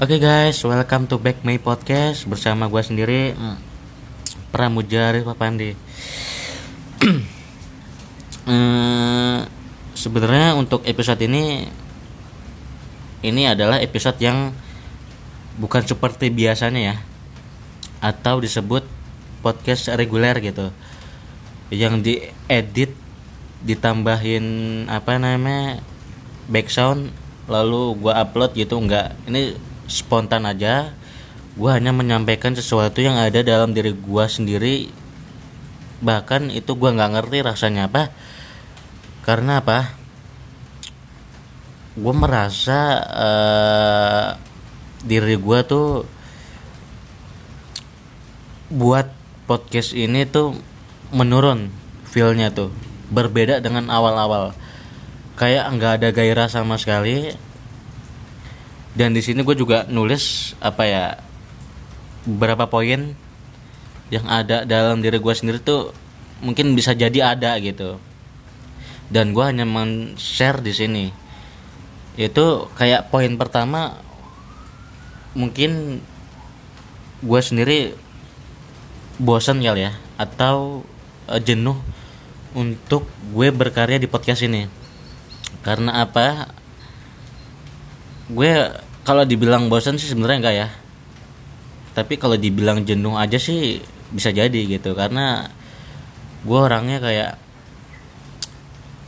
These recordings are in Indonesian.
Oke guys, welcome to back my podcast bersama gue sendiri Pramuja Arif Papandi. Eh, Sebenarnya untuk episode ini ini adalah episode yang bukan seperti biasanya ya, atau disebut podcast reguler gitu, yang diedit ditambahin apa namanya background lalu gua upload gitu enggak ini spontan aja. Gua hanya menyampaikan sesuatu yang ada dalam diri gua sendiri. Bahkan itu gua nggak ngerti rasanya apa. Karena apa? Gue merasa eh, diri gua tuh buat podcast ini tuh menurun feelnya tuh. Berbeda dengan awal-awal. Kayak nggak ada gairah sama sekali dan di sini gue juga nulis apa ya beberapa poin yang ada dalam diri gue sendiri tuh mungkin bisa jadi ada gitu. Dan gue hanya men-share di sini. Itu kayak poin pertama mungkin gue sendiri bosan kali ya atau eh, jenuh untuk gue berkarya di podcast ini. Karena apa? Gue kalau dibilang bosan sih sebenarnya enggak ya. Tapi kalau dibilang jenuh aja sih bisa jadi gitu karena gue orangnya kayak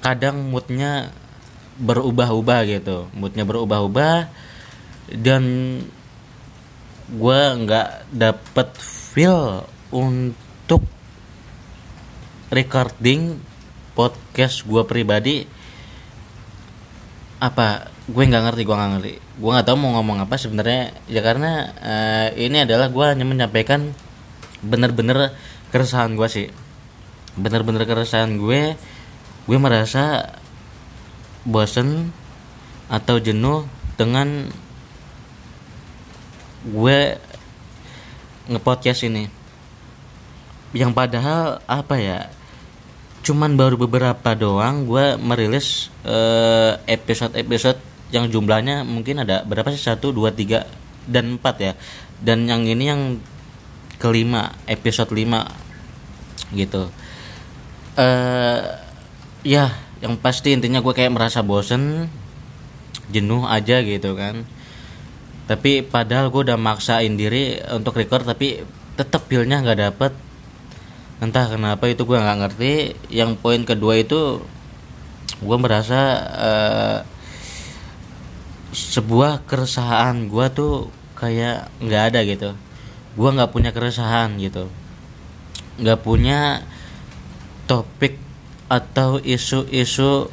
kadang moodnya berubah-ubah gitu. Moodnya berubah-ubah dan gue nggak dapet feel untuk recording podcast gue pribadi apa gue nggak ngerti gue nggak ngerti. Gue nggak tahu mau ngomong apa sebenarnya. Ya karena eh, ini adalah gue hanya menyampaikan bener-bener keresahan gue sih. Bener-bener keresahan gue. Gue merasa bosen atau jenuh dengan gue ngepodcast ini. Yang padahal apa ya cuman baru beberapa doang gue merilis eh, episode-episode yang jumlahnya mungkin ada berapa sih? Satu dua tiga dan empat ya. Dan yang ini yang kelima episode lima gitu. Eh ya yang pasti intinya gue kayak merasa bosen jenuh aja gitu kan. Tapi padahal gue udah maksain diri untuk record tapi tetap feelnya nggak dapet. Entah kenapa itu gue nggak ngerti. Yang poin kedua itu gue merasa eh, sebuah keresahan gue tuh kayak nggak ada gitu. Gue nggak punya keresahan gitu. Nggak punya topik atau isu-isu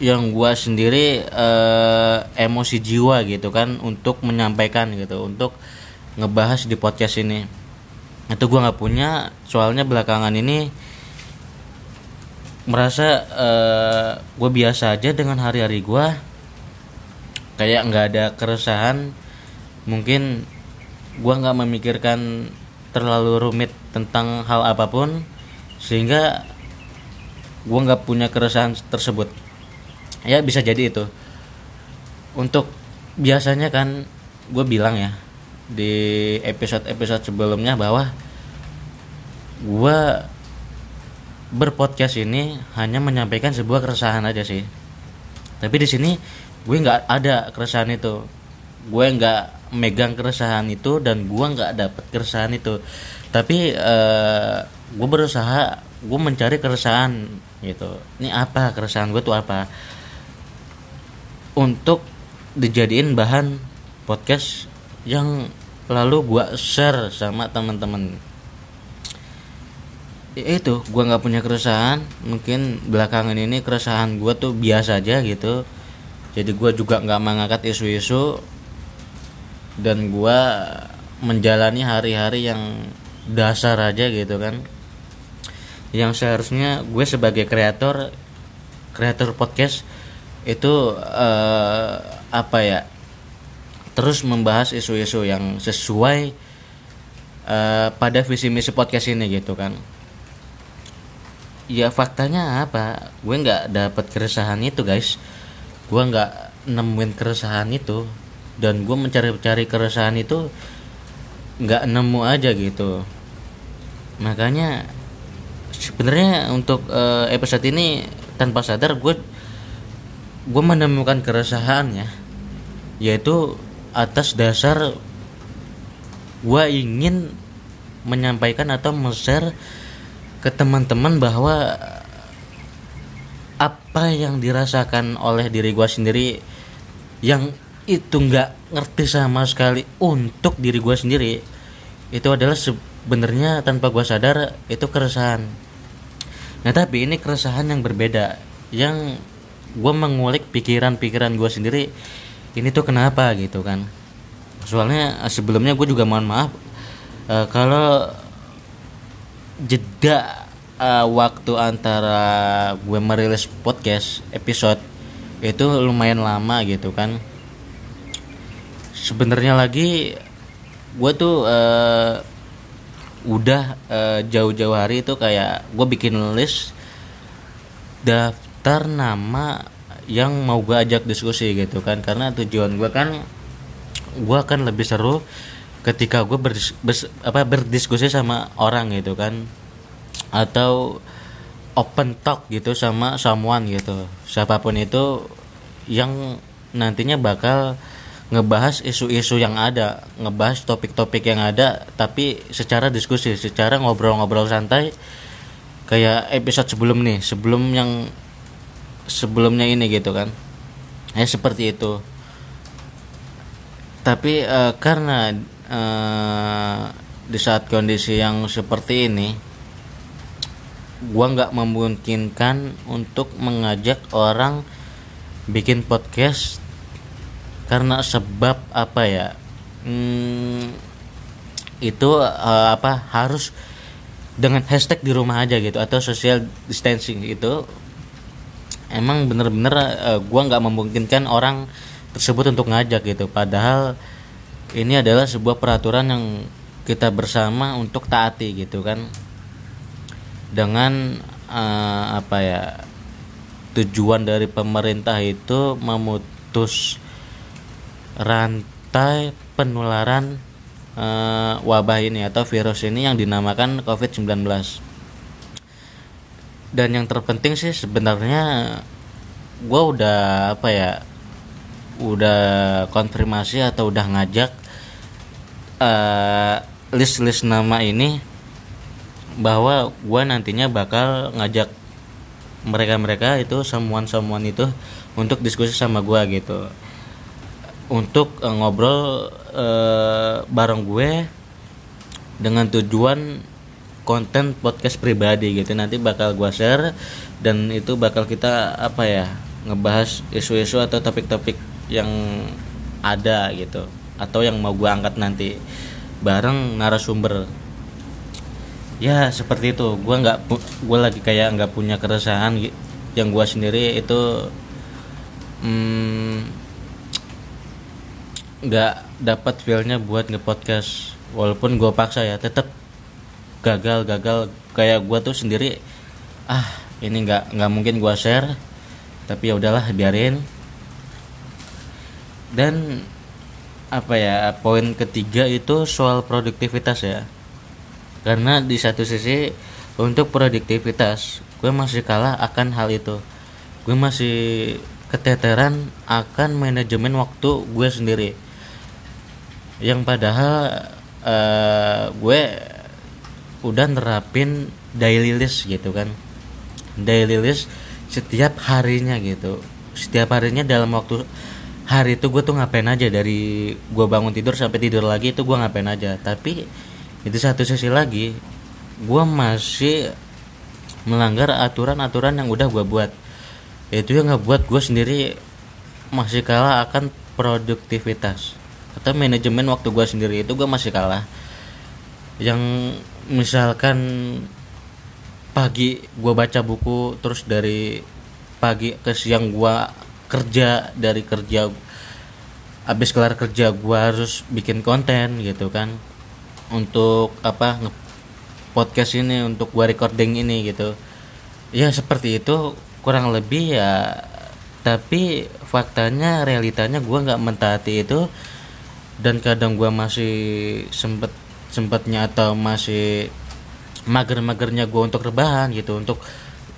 yang gue sendiri eh, emosi jiwa gitu kan untuk menyampaikan gitu untuk ngebahas di podcast ini. Itu gue nggak punya soalnya belakangan ini merasa eh, gue biasa aja dengan hari-hari gue kayak nggak ada keresahan mungkin gue nggak memikirkan terlalu rumit tentang hal apa pun sehingga gue nggak punya keresahan tersebut. Ya bisa jadi itu. Untuk biasanya kan gue bilang ya di episode-episode sebelumnya bahwa gue berpodcast ini hanya menyampaikan sebuah keresahan aja sih. Tapi di sini gue nggak ada keresahan itu. Gue nggak megang keresahan itu dan gue nggak dapet keresahan itu. Tapi eh, gue berusaha gue mencari keresahan gitu. Ini apa? Keresahan gue tuh apa? Untuk dijadiin bahan podcast yang lalu gua share sama teman-teman Ya itu gua nggak punya keresahan. Mungkin belakangan ini keresahan gua tuh biasa aja gitu jadi gua juga nggak mengangkat isu-isu dan gua menjalani hari-hari yang dasar aja gitu kan. Yang seharusnya gue sebagai kreator kreator podcast itu eh, apa ya terus membahas isu-isu yang sesuai eh, pada visi misi podcast ini gitu kan. Ya faktanya apa? Gue nggak dapat keresahan itu guys gue nggak nemuin keresahan itu. Dan gue mencari-cari keresahan itu nggak nemu aja gitu. Makanya sebenarnya untuk uh, episode ini tanpa sadar gue gue menemukan keresahan ya. Yaitu atas dasar gue ingin menyampaikan atau share ke teman-teman bahwa apa yang dirasakan oleh diri gue sendiri yang itu nggak ngerti sama sekali untuk diri gue sendiri itu adalah sebenarnya tanpa gue sadar itu keresahan. Nah tapi ini keresahan yang berbeda yang gue mengulik pikiran-pikiran gue sendiri ini tuh kenapa gitu kan. Soalnya sebelumnya gue juga mohon maaf uh, kalau jeda uh, waktu antara gue merilis podcast episode itu lumayan lama gitu kan. Sebenarnya lagi gue tuh uh, udah uh, jauh-jauh hari itu kayak gue bikin list daftar nama yang mau gue ajak diskusi gitu kan. Karena tujuan gue kan gue akan lebih seru ketika gue berdis, bers, apa berdiskusi sama orang gitu kan atau open talk gitu sama someone gitu. Siapa pun itu yang nantinya bakal ngebahas isu-isu yang ada ngebahas topik-topik yang ada tapi secara diskusi secara ngobrol-ngobrol santai kayak episode sebelum nih sebelum yang sebelumnya ini gitu kan. Ya seperti itu. Tapi uh, karena uh, di saat kondisi yang seperti ini gua nggak memungkinkan untuk mengajak orang bikin podcast karena sebab apa ya? Hmm, itu uh, apa harus dengan hashtag di rumah aja gitu atau social distancing itu. Emang bener-bener uh, gua nggak memungkinkan orang tersebut untuk ngajak gitu. Padahal ini adalah sebuah peraturan yang kita bersama untuk taati gitu kan dengan uh, apa ya tujuan dari pemerintah itu memutus rantai penularan uh, wabah ini atau virus ini yang dinamakan COVID-19 dan yang terpenting sih sebenarnya gue udah apa ya udah konfirmasi atau udah ngajak uh, list-list nama ini bahwa gue nantinya bakal ngajak mereka-mereka itu semuan-semuan itu untuk diskusi sama gue gitu. Untuk uh, ngobrol uh, bareng gue dengan tujuan konten podcast pribadi gitu. Nanti bakal gue share dan itu bakal kita apa ya ngebahas isu-isu atau topik-topik yang ada gitu atau yang mau gue angkat nanti bareng narasumber ya seperti itu. Gue nggak gue lagi kayak nggak punya keresahan yang gue sendiri itu hmm, nggak hmm, dapat feelnya buat ngepodcast. Walaupun gue paksa ya tetap gagal gagal. Kayak gue tuh sendiri ah ini nggak nggak mungkin gue share. Tapi ya udahlah biarin. Dan apa ya poin ketiga itu soal produktivitas ya karena di satu sisi untuk produktivitas gue masih kalah akan hal itu. Gue masih keteteran akan manajemen waktu gue sendiri. Yang padahal uh, gue udah nerapin daily list gitu kan. Daily list setiap harinya gitu. Setiap harinya dalam waktu hari itu gue tuh ngapain aja. Dari gue bangun tidur sampai tidur lagi itu gue ngapain aja. Tapi itu satu sisi lagi gue masih melanggar aturan-aturan yang udah gue buat. Itu yang ngebuat gue sendiri masih kalah akan produktivitas atau manajemen waktu gue sendiri itu gue masih kalah. Yang misalkan pagi gue baca buku terus dari pagi ke siang gue kerja dari kerja habis kelar kerja gue harus bikin konten gitu kan untuk apa podcast ini untuk gua recording ini gitu. Ya seperti itu kurang lebih ya. Tapi faktanya realitanya gue nggak mentaati itu. Dan kadang gue masih sempet sempetnya atau masih mager-magernya gue untuk rebahan gitu. Untuk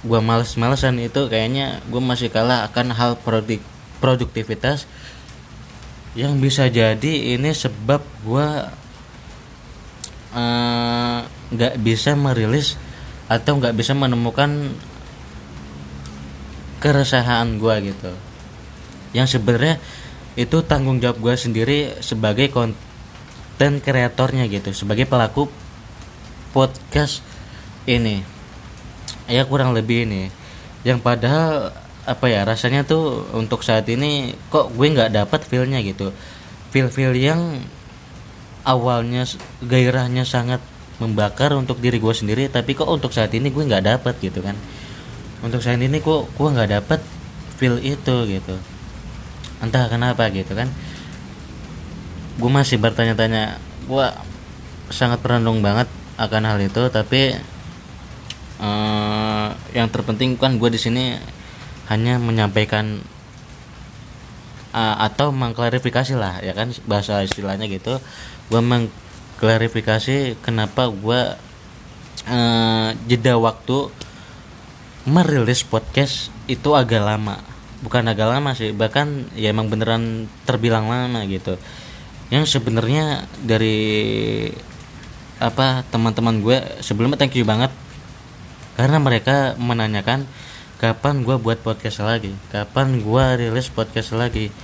gue males-malesan itu kayaknya gue masih kalah akan hal produk produktivitas yang bisa jadi ini sebab gue nggak uh, bisa merilis atau nggak bisa menemukan keresahan gue gitu. Yang sebenarnya itu tanggung jawab gue sendiri sebagai konten kreatornya gitu sebagai pelaku podcast ini. Ya kurang lebih ini. Yang padahal apa ya rasanya tuh untuk saat ini kok gue nggak dapat feelnya gitu. Feel feel yang awalnya gairahnya sangat membakar untuk diri gue sendiri tapi kok untuk saat ini gue nggak dapat gitu kan. Untuk saat ini kok gue nggak dapat feel itu gitu. Entah kenapa gitu kan. Gue masih bertanya-tanya gue sangat perenung banget akan hal itu tapi uh, yang terpenting kan gue di sini hanya menyampaikan uh, atau mengklarifikasi lah ya kan bahasa istilahnya gitu gue mengklarifikasi kenapa gue uh, jeda waktu merilis podcast itu agak lama. Bukan agak lama sih bahkan ya emang beneran terbilang lama gitu. Yang sebenarnya dari apa teman-teman gue sebelumnya thank you banget. Karena mereka menanyakan kapan gue buat podcast lagi? Kapan gue rilis podcast lagi?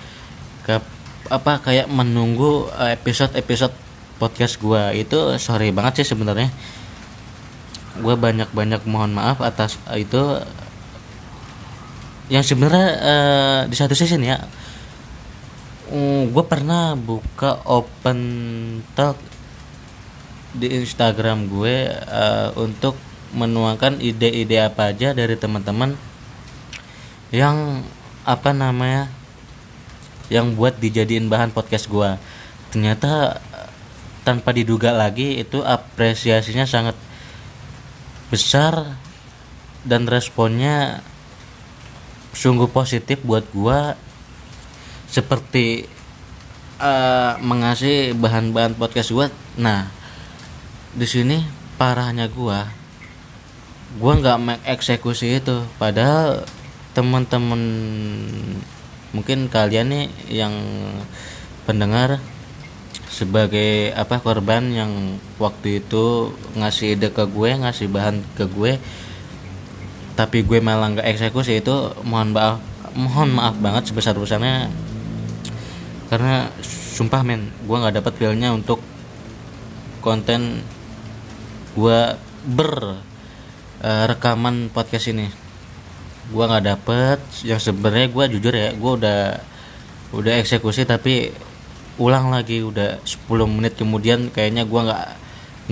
Kap, apa kayak menunggu episode episode podcast gue itu sorry banget sih sebenarnya. Gue banyak banyak mohon maaf atas itu. Yang sebenarnya uh, di satu sisi ya uh, mm, gue pernah buka open talk di Instagram gue uh, untuk menuangkan ide-ide apa aja dari teman-teman yang apa namanya yang buat dijadiin bahan podcast gue ternyata tanpa diduga lagi itu apresiasinya sangat besar dan responnya sungguh positif buat gua. Seperti uh, mengasih bahan-bahan podcast gua. Nah di sini parahnya gua. Gua nggak mengeksekusi itu. Padahal teman-teman mungkin kalian nih yang pendengar sebagai apa korban yang waktu itu ngasih ide ke gue ngasih bahan ke gue tapi gue malah nggak eksekusi itu mohon maaf mohon maaf banget sebesar besarnya karena sumpah men gue nggak dapat feelnya untuk konten gue ber uh, rekaman podcast ini gue nggak dapet. Yang sebenarnya gue jujur ya gue udah udah eksekusi tapi ulang lagi udah 10 menit kemudian kayaknya gue nggak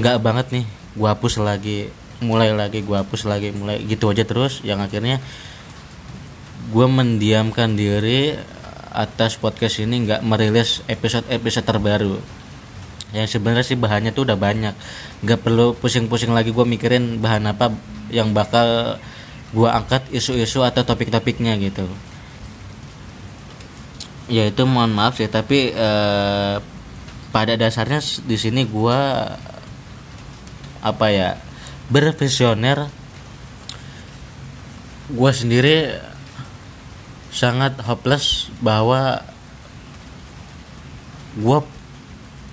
nggak banget nih. Gue hapus lagi mulai lagi gue hapus lagi mulai gitu aja terus. Yang akhirnya gue mendiamkan diri atas podcast ini nggak merilis episode episode terbaru. Yang sebenarnya sih bahannya tuh udah banyak. Nggak perlu pusing-pusing lagi gue mikirin bahan apa yang bakal gue angkat isu-isu atau topik-topiknya gitu. Ya itu mohon maaf sih tapi eh, pada dasarnya di sini gue apa ya bervisioner. Gue sendiri sangat hopeless bahwa gue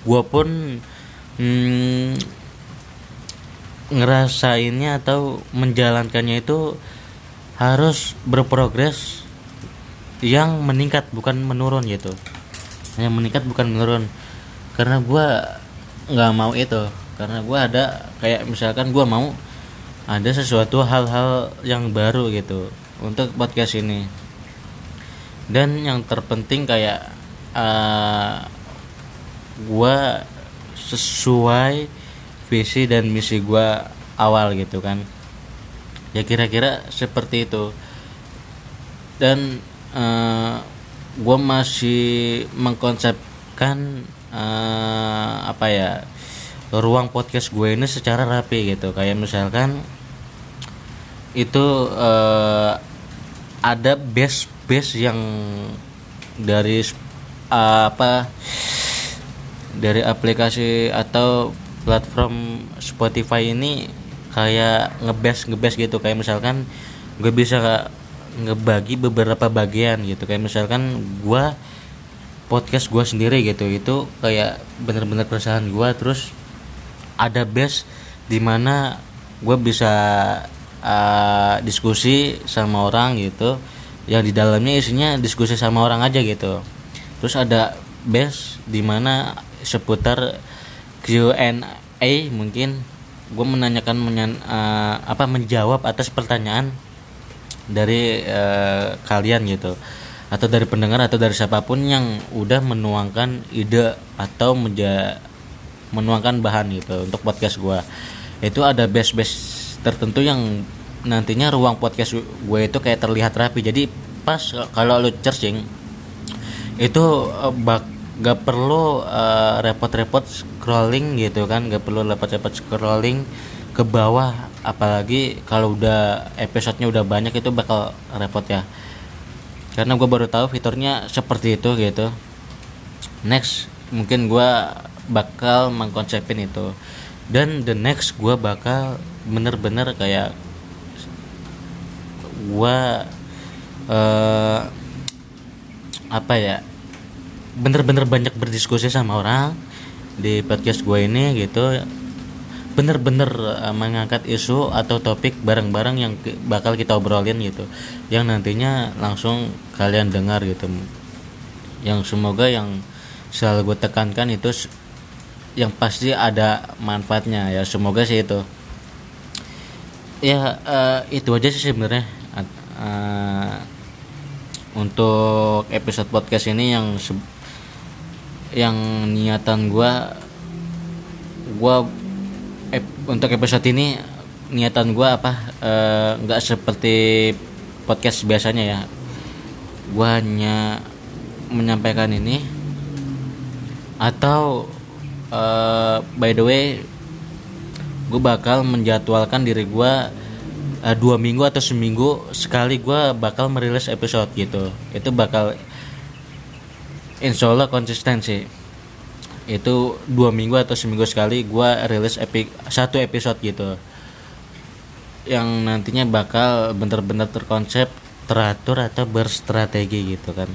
gue pun hmm, ngerasainnya atau menjalankannya itu harus berprogres yang meningkat bukan menurun gitu. Yang meningkat bukan menurun. Karena gue nggak mau itu. Karena gue ada kayak misalkan gue mau ada sesuatu hal-hal yang baru gitu untuk podcast ini. Dan yang terpenting kayak uh, eh, gue sesuai visi dan misi gue awal gitu kan. Ya kira-kira seperti itu. Dan uh, eh, gue masih mengkonsepkan uh, apa ya ruang podcast gue ini secara rapi gitu. Kayak misalkan itu uh, ada base base yang dari uh, apa dari aplikasi atau platform Spotify ini kayak ngebes ngebes gitu. Kayak misalkan gue bisa ngebagi beberapa bagian gitu. Kayak misalkan gue podcast gue sendiri gitu. Itu kayak bener-bener keresahan gue terus ada base di mana gue bisa uh, diskusi sama orang gitu. Yang di dalamnya isinya diskusi sama orang aja gitu. Terus ada base di mana seputar Q&A mungkin. Gue menanyakan menyan, uh, apa menjawab atas pertanyaan dari uh, kalian gitu. Atau dari pendengar atau dari siapa pun yang udah menuangkan ide atau menja menuangkan bahan gitu untuk podcast gue itu ada base-base tertentu yang nantinya ruang podcast gue itu kayak terlihat rapi. Jadi pas kalau lu searching itu uh, bak gak perlu uh, repot-repot scrolling gitu kan gak perlu repot-repot scrolling ke bawah apalagi kalau udah episodenya udah banyak itu bakal repot ya. Karena gue baru tahu fiturnya seperti itu gitu. Next mungkin gue bakal mengkonsepin itu. Dan the next gue bakal bener-bener kayak gue uh, apa ya bener-bener banyak berdiskusi sama orang di podcast gue ini gitu. Bener-bener uh, mengangkat isu atau topik bareng-bareng yang bakal kita obrolin gitu. Yang nantinya langsung kalian dengar gitu. Yang semoga yang selalu gue tekankan itu yang pasti ada manfaatnya ya. Semoga sih itu. Ya uh, itu aja sih sebenarnya. Uh, untuk episode podcast ini yang yang niatan gue gue ep, untuk episode ini niatan gue apa eh, nggak uh, seperti podcast biasanya ya. Gue hanya menyampaikan ini atau uh, by the way gue bakal menjadwalkan diri gue uh, dua minggu atau seminggu sekali gue bakal merilis episode gitu. Itu bakal insya Allah konsisten sih. Itu dua minggu atau seminggu sekali gue rilis epi satu episode gitu. Yang nantinya bakal bener-bener terkonsep teratur atau berstrategi gitu kan.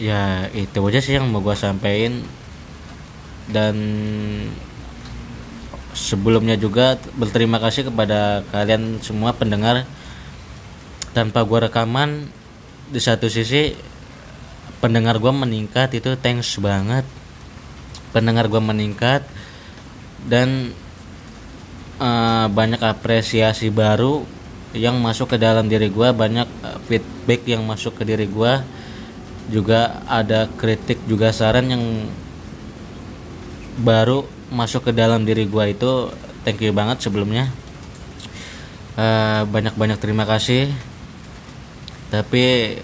Ya itu aja sih yang mau gue sampaikan. Dan sebelumnya juga berterima kasih kepada kalian semua pendengar. Tanpa gua rekaman di satu sisi pendengar gua meningkat itu thanks banget. Pendengar gua meningkat dan uh, banyak apresiasi baru yang masuk ke dalam diri gua banyak uh, feedback yang masuk ke diri gua. Juga ada kritik juga saran yang baru masuk ke dalam diri gue itu thank you banget sebelumnya. Uh, banyak-banyak terima kasih. Tapi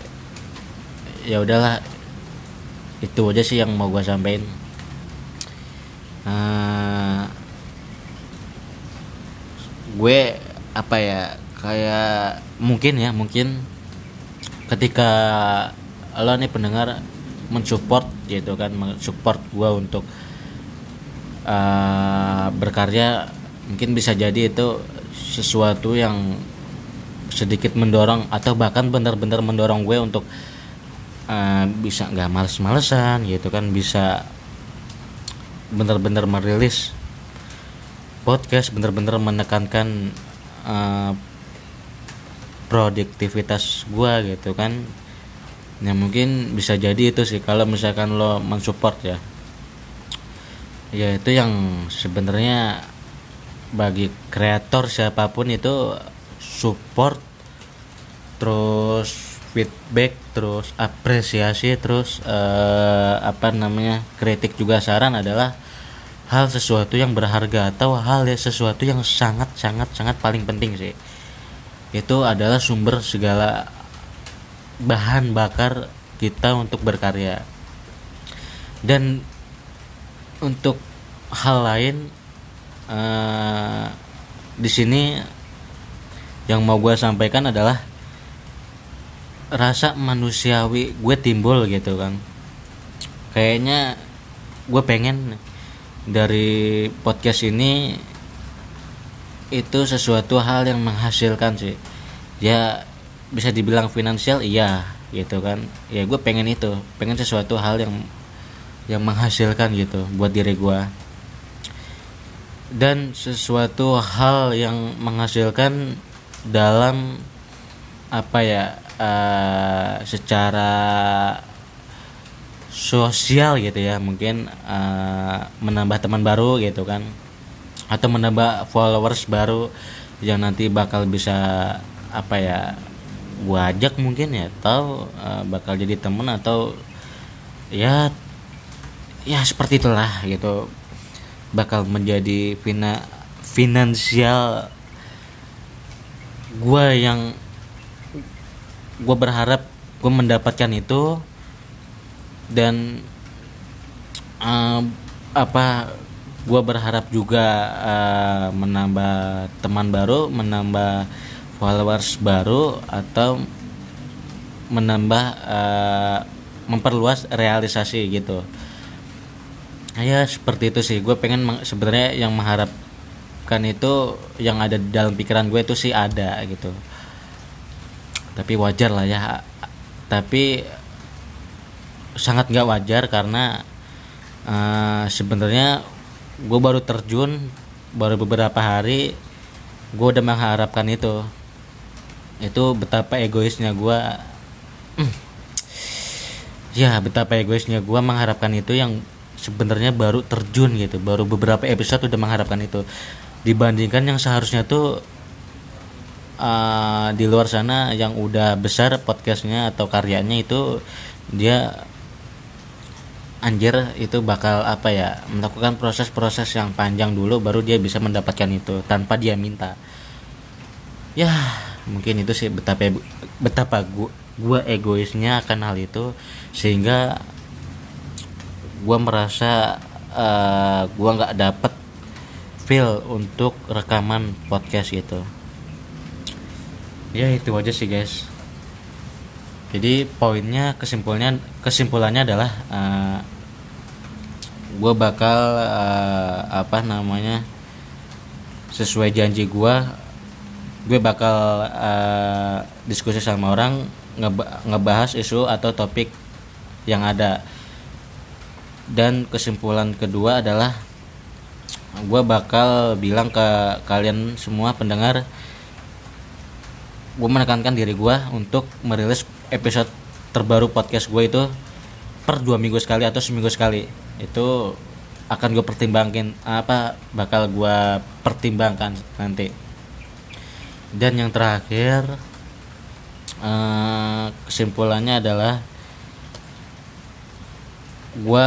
ya udahlah. Itu aja sih yang mau gue sampaikan. Uh, gue apa ya kayak mungkin ya mungkin ketika lo nih pendengar mensupport gitu kan mensupport gue untuk uh, berkarya mungkin bisa jadi itu sesuatu yang sedikit mendorong atau bahkan benar-benar mendorong gue untuk uh, bisa nggak males-malesan gitu kan bisa benar-benar merilis podcast benar-benar menekankan uh, produktivitas gue gitu kan. Ya mungkin bisa jadi itu sih kalau misalkan lo mensupport ya. Ya itu yang sebenarnya bagi kreator siapa pun itu support terus feedback terus apresiasi terus uh, apa namanya kritik juga saran adalah hal sesuatu yang berharga atau hal sesuatu yang sangat sangat sangat paling penting sih. Itu adalah sumber segala bahan bakar kita untuk berkarya. Dan untuk hal lain uh, di sini yang mau gue sampaikan adalah rasa manusiawi gue timbul gitu kan. Kayaknya gue pengen dari podcast ini itu sesuatu hal yang menghasilkan sih. Ya bisa dibilang finansial iya gitu kan. Ya gue pengen itu pengen sesuatu hal yang yang menghasilkan gitu buat diri gue. Dan sesuatu hal yang menghasilkan dalam apa ya uh, secara sosial gitu ya mungkin uh, menambah teman baru gitu kan atau menambah followers baru yang nanti bakal bisa apa ya gua ajak mungkin ya atau uh, bakal jadi temen atau ya ya seperti itulah gitu bakal menjadi fina finansial gue yang gue berharap gue mendapatkan itu dan uh, apa gue berharap juga uh, menambah teman baru menambah followers baru atau menambah uh, memperluas realisasi gitu. Ya seperti itu sih. Gue pengen sebenarnya yang mengharapkan itu yang ada di dalam pikiran gue itu sih ada gitu tapi wajar lah ya. Tapi sangat nggak wajar karena uh, sebenarnya gue baru terjun baru beberapa hari gue udah mengharapkan itu. Itu betapa egoisnya gue mm, ya betapa egoisnya gue mengharapkan itu yang sebenarnya baru terjun gitu. Baru beberapa episode udah mengharapkan itu. Dibandingkan yang seharusnya tuh uh, di luar sana yang udah besar podcastnya atau karyanya itu dia anjir itu bakal apa ya melakukan proses-proses yang panjang dulu baru dia bisa mendapatkan itu tanpa dia minta. Ya mungkin itu sih betapa betapa gua, gua egoisnya akan hal itu sehingga gua merasa uh, gua nggak dapet feel untuk rekaman podcast gitu ya itu aja sih guys. Jadi poinnya kesimpulannya kesimpulannya adalah uh, eh, gue bakal uh, apa namanya sesuai janji gue gue bakal uh, diskusi sama orang ngeba ngebahas isu atau topik yang ada. Dan kesimpulan kedua adalah gue bakal bilang ke kalian semua pendengar gue menekankan diri gue untuk merilis episode terbaru podcast gue itu per dua minggu sekali atau seminggu sekali. Itu akan gue pertimbangkan apa bakal gue pertimbangkan nanti. Dan yang terakhir eh, kesimpulannya adalah gue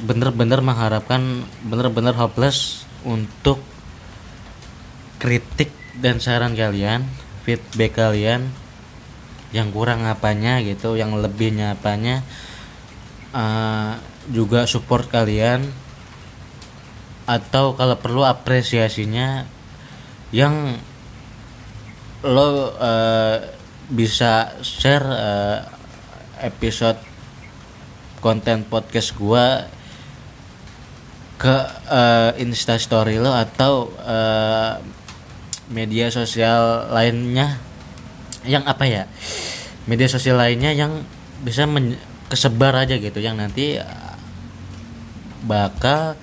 bener-bener mengharapkan bener-bener hopeless untuk kritik dan saran kalian feedback kalian yang kurang apanya gitu yang lebihnya apanya uh, juga support kalian atau kalau perlu apresiasinya yang lo uh, bisa share uh, episode konten podcast gua ke uh, instastory lo atau uh, media sosial lainnya yang apa ya? Media sosial lainnya yang bisa kesebar aja gitu yang nanti uh, bakal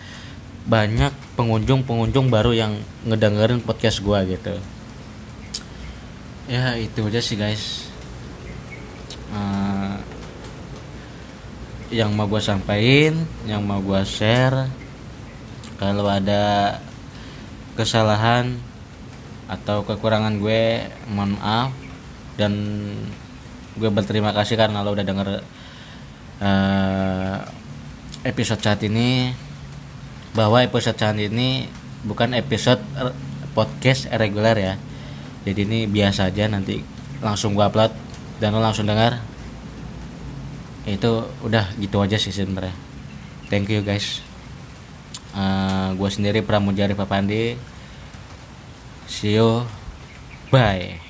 banyak pengunjung-pengunjung baru yang ngedengerin podcast gua gitu. Ya itu aja sih guys. Uh, yang mau gua sampaikan yang mau gua share kalau ada kesalahan atau kekurangan gue mohon maaf. Dan gue berterima kasih karena lo udah denger uh, episode saat ini. Bahwa episode saat ini bukan episode podcast reguler ya. Jadi ini biasa aja nanti langsung gue upload dan lo langsung dengar. Itu udah gitu aja sih sebenarnya. Thank you guys. Uh, eh, gue sendiri Pramujari Papandi see you. Bye